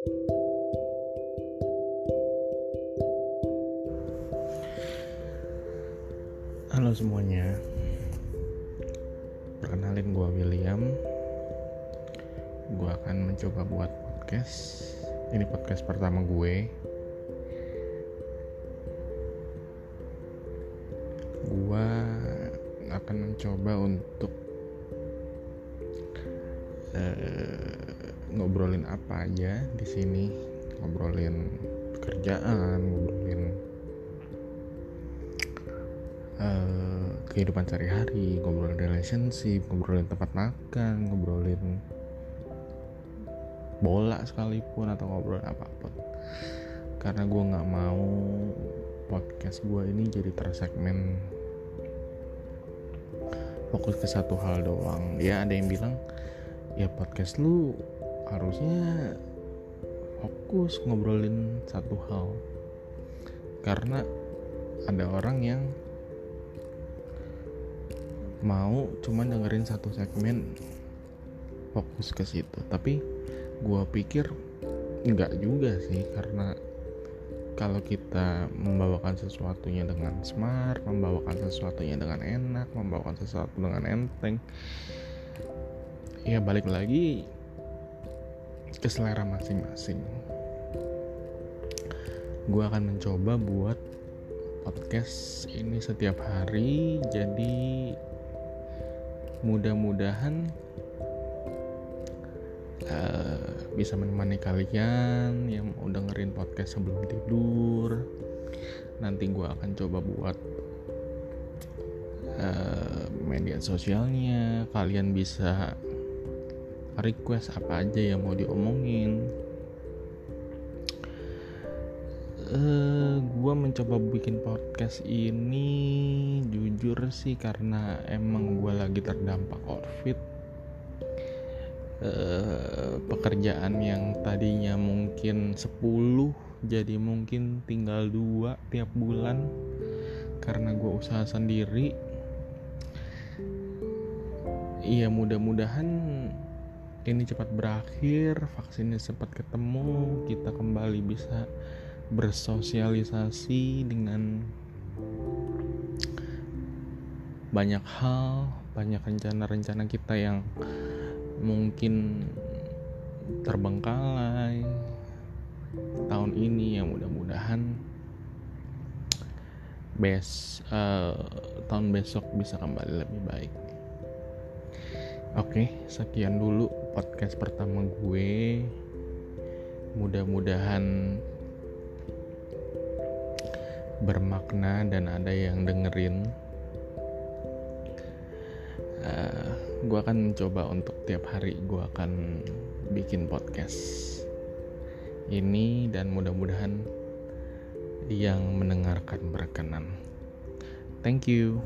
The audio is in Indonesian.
Halo semuanya. Perkenalin gue William. Gue akan mencoba buat podcast. Ini podcast pertama gue. Gue akan mencoba untuk uh, Ngobrolin apa aja di sini. Ngobrolin pekerjaan Ngobrolin uh, kehidupan sehari-hari ngobrolin relationship ngobrolin tempat makan ngobrolin bola sekalipun atau ngobrolin apa pun. Karena gue nggak mau podcast gue ini jadi tersegmen fokus ke satu hal doang. Ya ada yang bilang ya podcast lu harusnya fokus ngobrolin satu hal. Karena ada orang yang mau cuman dengerin satu segmen fokus ke situ. Tapi gue pikir nggak juga sih karena kalau kita membawakan sesuatunya dengan smart membawakan sesuatunya dengan enak membawakan sesuatu dengan enteng ya balik lagi ke selera masing-masing. Gue akan mencoba buat podcast ini setiap hari jadi mudah-mudahan uh, bisa menemani kalian yang mau dengerin podcast sebelum tidur. Nanti gue akan coba buat uh, media sosialnya. Kalian bisa request apa aja yang mau diomongin. Uh, eh, gue mencoba bikin podcast ini jujur sih karena emang gue lagi terdampak covid. Uh, pekerjaan yang tadinya mungkin 10 jadi mungkin tinggal dua tiap bulan karena gue usaha sendiri. Iya mudah-mudahan ini cepat berakhir vaksinnya cepat ketemu kita kembali bisa bersosialisasi dengan banyak hal, banyak rencana-rencana kita yang mungkin terbengkalai tahun ini yang mudah-mudahan bes uh, tahun besok bisa kembali lebih baik. Oke, sekian dulu podcast pertama gue. Mudah-mudahan bermakna dan ada yang dengerin. Uh, eh, gue akan mencoba untuk tiap hari gue akan bikin podcast ini dan mudah-mudahan yang mendengarkan berkenan. Thank you